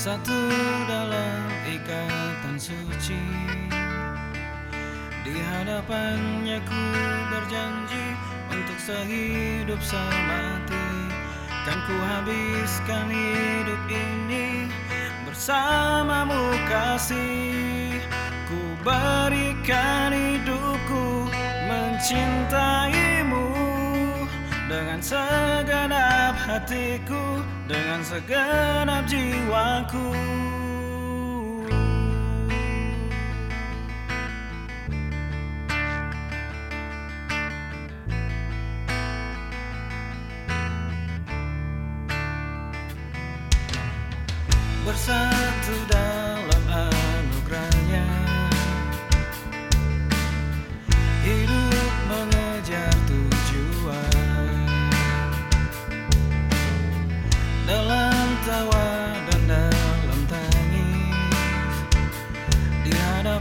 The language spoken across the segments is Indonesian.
Bersatu dalam ikatan suci. Di hadapannya ku berjanji Untuk sehidup semati. Kan ku habiskan hidup ini Bersamamu kasih. Ku berikan hidupku Mencintaimu Dengan segenap hatiku Dengan segenap jiwaku. Bersatu dalam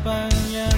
扮演